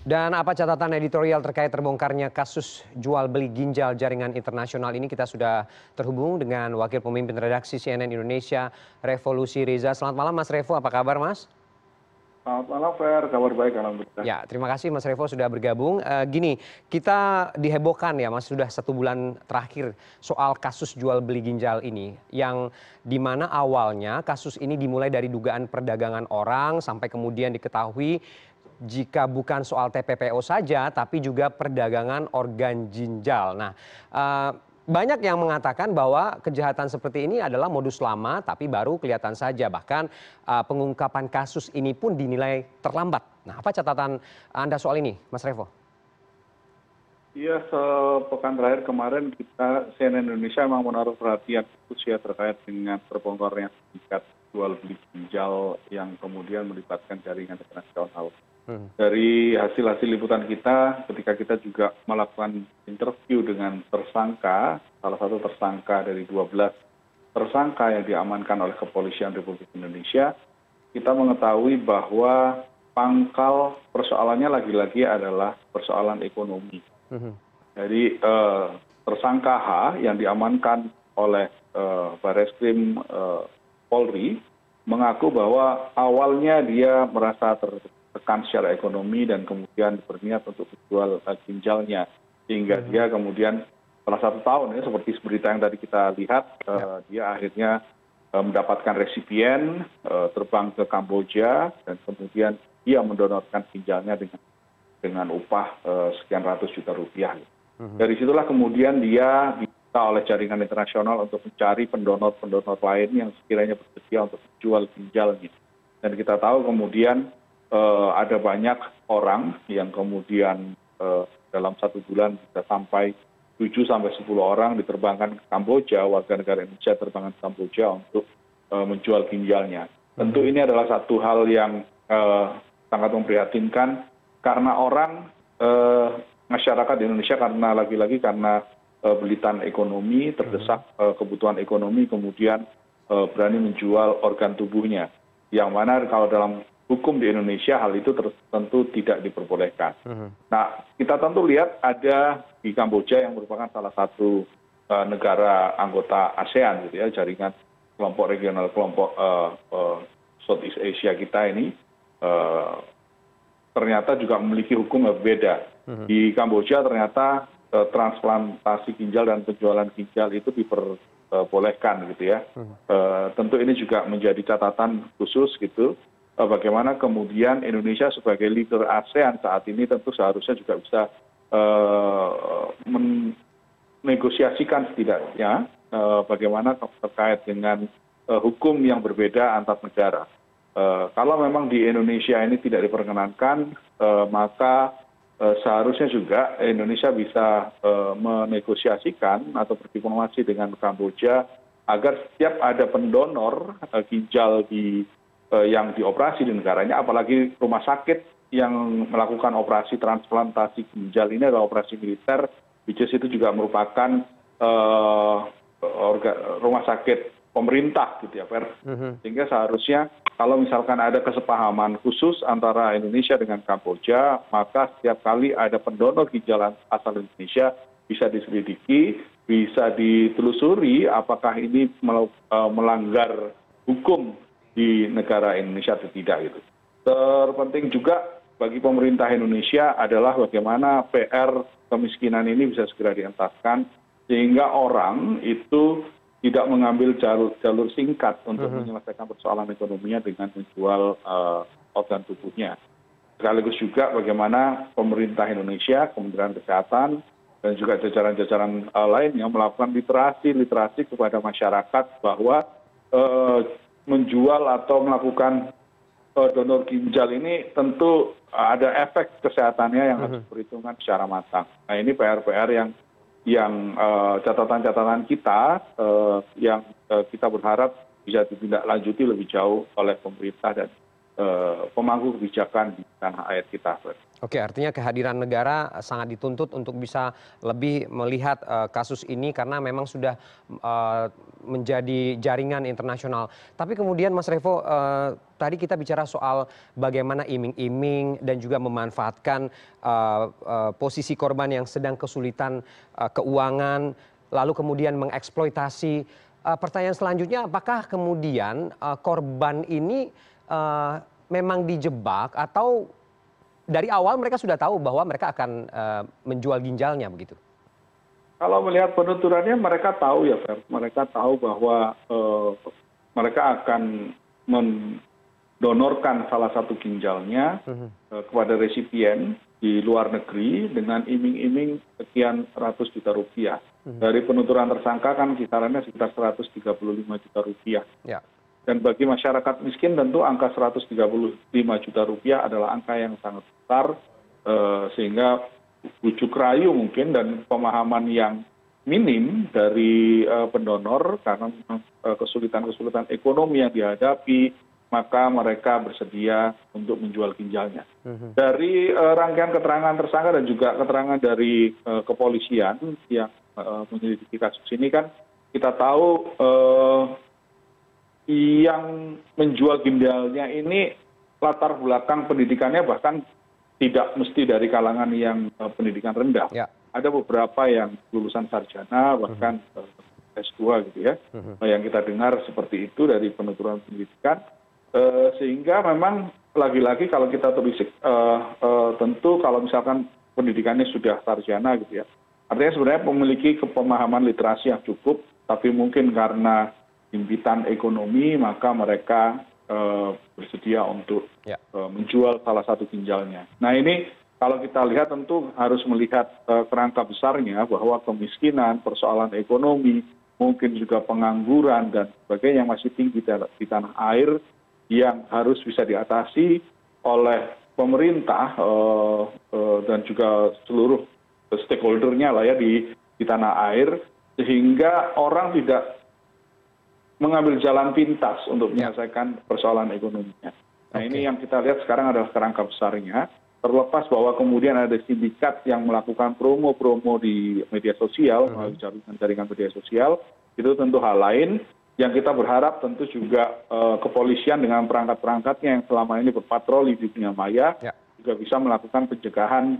dan apa catatan editorial terkait terbongkarnya kasus jual beli ginjal jaringan internasional ini? Kita sudah terhubung dengan wakil pemimpin redaksi cnn indonesia revolusi riza selamat malam mas revo. Apa kabar mas? Selamat malam Fer, kabar baik alhamdulillah. Ya, terima kasih Mas Revo sudah bergabung. Uh, gini, kita dihebohkan ya Mas. Sudah satu bulan terakhir soal kasus jual beli ginjal ini, yang di mana awalnya kasus ini dimulai dari dugaan perdagangan orang sampai kemudian diketahui jika bukan soal TPPO saja, tapi juga perdagangan organ ginjal. Nah, uh, banyak yang mengatakan bahwa kejahatan seperti ini adalah modus lama tapi baru kelihatan saja bahkan uh, pengungkapan kasus ini pun dinilai terlambat. Nah, apa catatan Anda soal ini, Mas Revo? Iya, sepekan terakhir kemarin kita CNN Indonesia memang menaruh perhatian khusus ya terkait dengan terbongkarnya tingkat jual beli ginjal yang kemudian melibatkan jaringan internasional. Hmm. dari hasil hasil liputan kita ketika kita juga melakukan interview dengan tersangka salah satu tersangka dari dua belas tersangka yang diamankan oleh kepolisian republik indonesia kita mengetahui bahwa pangkal persoalannya lagi lagi adalah persoalan ekonomi hmm. jadi eh, tersangka H yang diamankan oleh eh, Bareskrim eh, Polri mengaku bahwa awalnya dia merasa ter tekan secara ekonomi dan kemudian berniat untuk menjual eh, ginjalnya sehingga hmm. dia kemudian setelah satu tahun ya seperti berita yang tadi kita lihat eh, ya. dia akhirnya eh, mendapatkan resipien terbang ke Kamboja dan kemudian dia mendonorkan ginjalnya dengan dengan upah sekian ratus juta rupiah. Hmm. Dari situlah kemudian dia diminta oleh jaringan internasional untuk mencari pendonor-pendonor lain yang sekiranya bersedia untuk menjual ginjalnya. Dan kita tahu kemudian Eh, ada banyak orang yang kemudian eh, dalam satu bulan bisa sampai tujuh sampai sepuluh orang diterbangkan ke Kamboja, warga negara Indonesia terbangkan ke Kamboja untuk eh, menjual ginjalnya. Tentu ini adalah satu hal yang sangat memprihatinkan karena orang masyarakat di Indonesia karena lagi-lagi karena belitan ekonomi, terdesak kebutuhan ekonomi, kemudian berani menjual organ tubuhnya. Yang mana kalau dalam hukum di indonesia hal itu tentu tidak diperbolehkan. Mhm. nah kita tentu lihat ada di kamboja yang merupakan salah satu uh, negara anggota asean gitu ya jaringan kelompok regional kelompok uh, uh, southeast asia kita ini uh, ternyata juga memiliki hukum yang berbeda. Mhm. Di Kamboja ternyata uh, transplantasi ginjal dan penjualan ginjal itu diperbolehkan gitu ya. Uh, tentu ini juga menjadi catatan khusus gitu bagaimana kemudian indonesia sebagai leader asean saat ini tentu seharusnya juga bisa eh, menegosiasikan setidaknya eh, bagaimana terkait dengan hukum yang berbeda antar negara. kalau memang di indonesia ini tidak diperkenankan maka seharusnya juga indonesia bisa menegosiasikan atau berdiplomasi dengan kamboja agar setiap ada pendonor ginjal di Eh, yang dioperasi di negaranya apalagi rumah sakit yang melakukan operasi transplantasi ginjal ini adalah operasi militer which is itu juga merupakan uh, rumah sakit pemerintah gitu ya Fer. Mhm. Sehingga seharusnya kalau misalkan ada kesepahaman khusus antara Indonesia dengan Kamboja, maka setiap kali ada pendonor ginjal asal Indonesia bisa diselidiki, bisa ditelusuri apakah ini eh, melanggar hukum di negara indonesia atau tidak gitu terpenting juga bagi pemerintah indonesia adalah bagaimana pr kemiskinan ini bisa segera dientaskan sehingga orang itu tidak mengambil jalur, jalur singkat untuk mhm. menyelesaikan persoalan ekonominya dengan menjual uh, organ tubuhnya. Sekaligus juga bagaimana pemerintah Indonesia, Kementerian Kesehatan, dan juga jajaran-jajaran uh, lain yang melakukan literasi literasi kepada masyarakat bahwa uh, menjual atau melakukan eh, donor ginjal ini tentu ada efek kesehatannya yang harus mhm. diperhitungkan secara matang. Nah ini PR-PR yang yang uh, catatan-catatan kita uh, yang uh, kita berharap bisa ditindaklanjuti lebih jauh oleh pemerintah dan pemangku kebijakan di tanah air kita oke artinya kehadiran negara sangat dituntut untuk bisa lebih melihat kasus ini karena memang sudah menjadi jaringan internasional. Tapi kemudian mas revo tadi kita bicara soal bagaimana iming iming dan juga memanfaatkan posisi korban yang sedang kesulitan keuangan lalu kemudian mengeksploitasi. Pertanyaan selanjutnya apakah kemudian korban ini memang dijebak atau dari awal mereka sudah tahu bahwa mereka akan menjual ginjalnya begitu? Kalau melihat penuturannya mereka tahu ya Fer, mereka tahu bahwa mereka akan mendonorkan salah satu ginjalnya kepada resipien di luar negeri dengan iming-iming sekian ratus juta rupiah. Dari penuturan tersangka kan kisarannya sekitar 135 juta rupiah. Ya. Dan bagi masyarakat miskin tentu angka 135 juta rupiah adalah angka yang sangat besar sehingga bujuk rayu mungkin dan pemahaman yang minim dari pendonor karena kesulitan-kesulitan ekonomi yang dihadapi maka mereka bersedia untuk menjual ginjalnya. Dari rangkaian keterangan tersangka dan juga keterangan dari kepolisian yang menyelidiki kasus ini kan kita tahu yang menjual ginjalnya ini latar belakang pendidikannya bahkan tidak mesti dari kalangan yang pendidikan rendah. Ada beberapa yang lulusan sarjana bahkan S2 gitu ya. Yang kita dengar seperti itu dari penuturan pendidikan. Sehingga memang lagi-lagi kalau kita terbisik tentu kalau misalkan pendidikannya sudah sarjana gitu ya. Artinya sebenarnya memiliki pemahaman literasi yang cukup, tapi mungkin karena impitan ekonomi maka mereka bersedia untuk menjual salah satu ginjalnya. Nah ini kalau kita lihat tentu harus melihat kerangka besarnya bahwa kemiskinan, persoalan ekonomi, mungkin juga pengangguran dan sebagainya yang masih tinggi di tanah air yang harus bisa diatasi oleh pemerintah dan juga seluruh stakeholdernya lah ya di tanah air sehingga orang tidak mengambil jalan pintas untuk menyelesaikan persoalan ekonominya. Nah ini yang kita lihat sekarang adalah kerangka besarnya. Terlepas bahwa kemudian ada sindikat yang melakukan promo-promo di media sosial, melalui jaringan media sosial, itu tentu hal lain. Yang kita berharap tentu juga kepolisian dengan perangkat-perangkatnya yang selama ini berpatroli di dunia maya, juga bisa melakukan pencegahan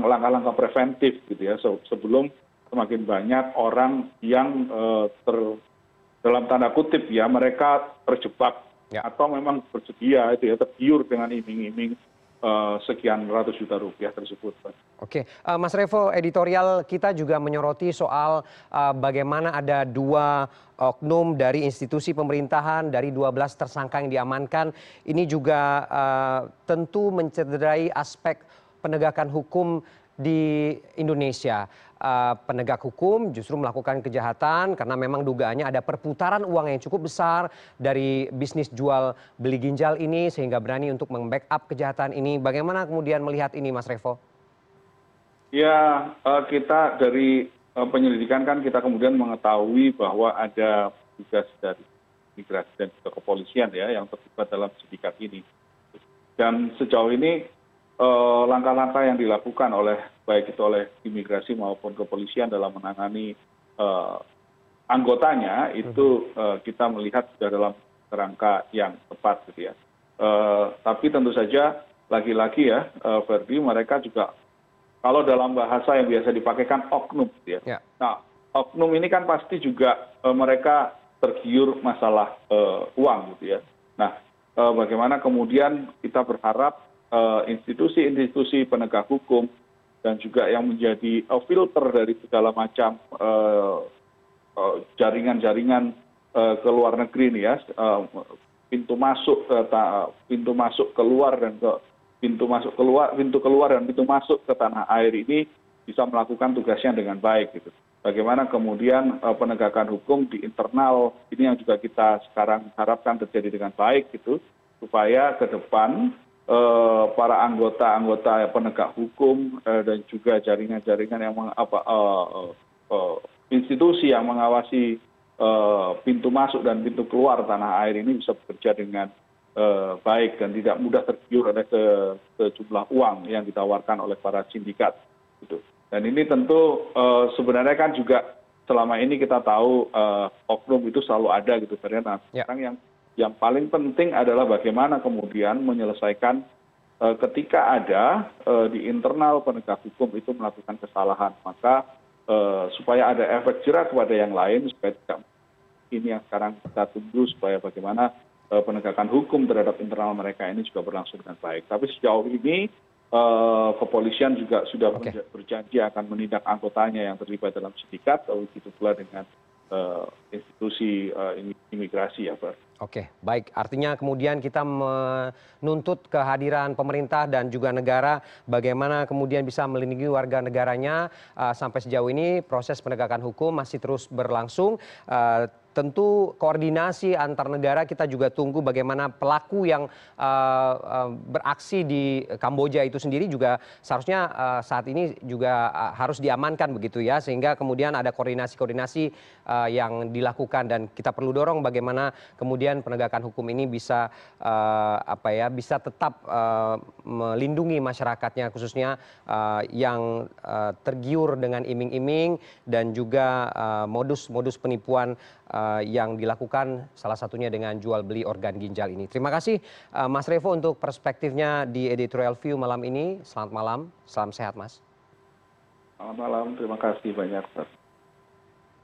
langkah-langkah preventif gitu ya, sebelum semakin banyak orang yang ter dalam tanda kutip ya mereka terjebak atau memang bersedia itu ya tergiur dengan iming iming sekian ratus juta rupiah tersebut. Oke, Mas Revo, editorial kita juga menyoroti soal bagaimana ada dua oknum dari institusi pemerintahan dari 12 tersangka yang diamankan. Ini juga tentu mencederai aspek penegakan hukum di indonesia penegak hukum justru melakukan kejahatan karena memang dugaannya ada perputaran uang yang cukup besar dari bisnis jual beli ginjal ini sehingga berani untuk membackup kejahatan ini. Bagaimana kemudian melihat ini mas revo? Ya kita dari penyelidikan kan kita kemudian mengetahui bahwa ada tugas dari migrasi dan juga kepolisian ya yang terlibat dalam sindikat ini. Dan sejauh ini langkah langkah yang dilakukan oleh baik itu oleh imigrasi maupun kepolisian dalam menangani anggotanya itu kita melihat sudah dalam kerangka yang tepat gitu ya. Tapi tentu saja lagi-lagi ya Ferdi mereka juga kalau dalam bahasa yang biasa dipakai kan oknum gitu ya. Nah oknum ini kan pasti juga mereka tergiur masalah uang gitu ya. Nah bagaimana kemudian kita berharap institusi institusi penegak hukum dan juga yang menjadi filter dari segala macam jaringan jaringan ke luar negeri ini ya pintu masuk pintu masuk keluar dan ke pintu masuk keluar pintu keluar dan pintu masuk ke tanah air ini bisa melakukan tugasnya dengan baik gitu. Bagaimana kemudian penegakan hukum di internal ini yang juga kita sekarang harapkan terjadi dengan baik gitu supaya ke depan para anggota anggota penegak hukum dan juga jaringan jaringan yang apa institusi yang mengawasi pintu masuk dan pintu keluar tanah air ini bisa bekerja dengan baik dan tidak mudah tergiur oleh sejumlah uang yang ditawarkan oleh para sindikat dan ini tentu sebenarnya kan juga selama ini kita tahu oknum itu selalu ada gitu nah sekarang yang paling penting adalah bagaimana kemudian menyelesaikan ketika ada di internal penegak hukum itu melakukan kesalahan. Maka supaya ada efek jerah kepada yang lain supaya tidak ini yang sekarang kita tunggu supaya bagaimana penegakan hukum terhadap internal mereka ini juga berlangsung dengan baik. Tapi sejauh ini kepolisian juga sudah berjanji akan menindak anggotanya yang terlibat dalam sindikat begitu pula dengan institusi imigrasi ya Pak. Oke, baik. Artinya kemudian kita menuntut kehadiran pemerintah dan juga negara bagaimana kemudian bisa melindungi warga negaranya sampai sejauh ini proses penegakan hukum masih terus berlangsung tentu koordinasi antar negara kita juga tunggu bagaimana pelaku yang beraksi di kamboja itu sendiri juga seharusnya saat ini juga harus diamankan begitu ya. Sehingga kemudian ada koordinasi koordinasi yang dilakukan dan kita perlu dorong bagaimana kemudian penegakan hukum ini bisa tetap melindungi masyarakatnya khususnya yang tergiur dengan iming iming dan juga modus modus penipuan yang dilakukan salah satunya dengan jual beli organ ginjal ini. Terima kasih Mas Revo untuk perspektifnya di editorial view malam ini. Selamat malam, salam sehat Mas. Selamat malam, terima kasih banyak.